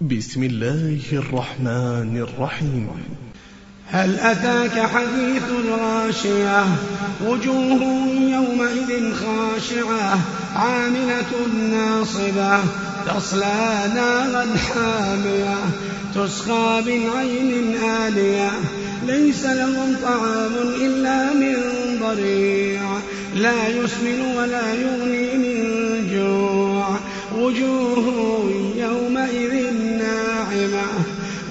بسم الله الرحمن الرحيم. هل أتاك حديث الغاشية؟ وجوه يومئذ خاشعة عاملة ناصبة تصلى نارا حامية تسقى من عين آلية. ليس لهم طعام إلا من ضريع لا يسمن ولا يغني من جوع. وجوه يومئذ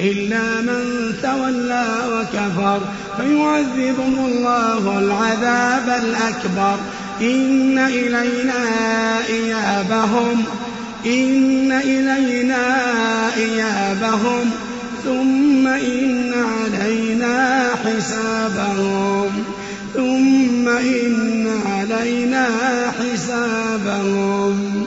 إلا من تولى وكفر فيعذبه الله العذاب الأكبر. إن إلينا إيابهم. إن إلينا إيابهم. ثم إن علينا حسابهم. ثم إن علينا حسابهم.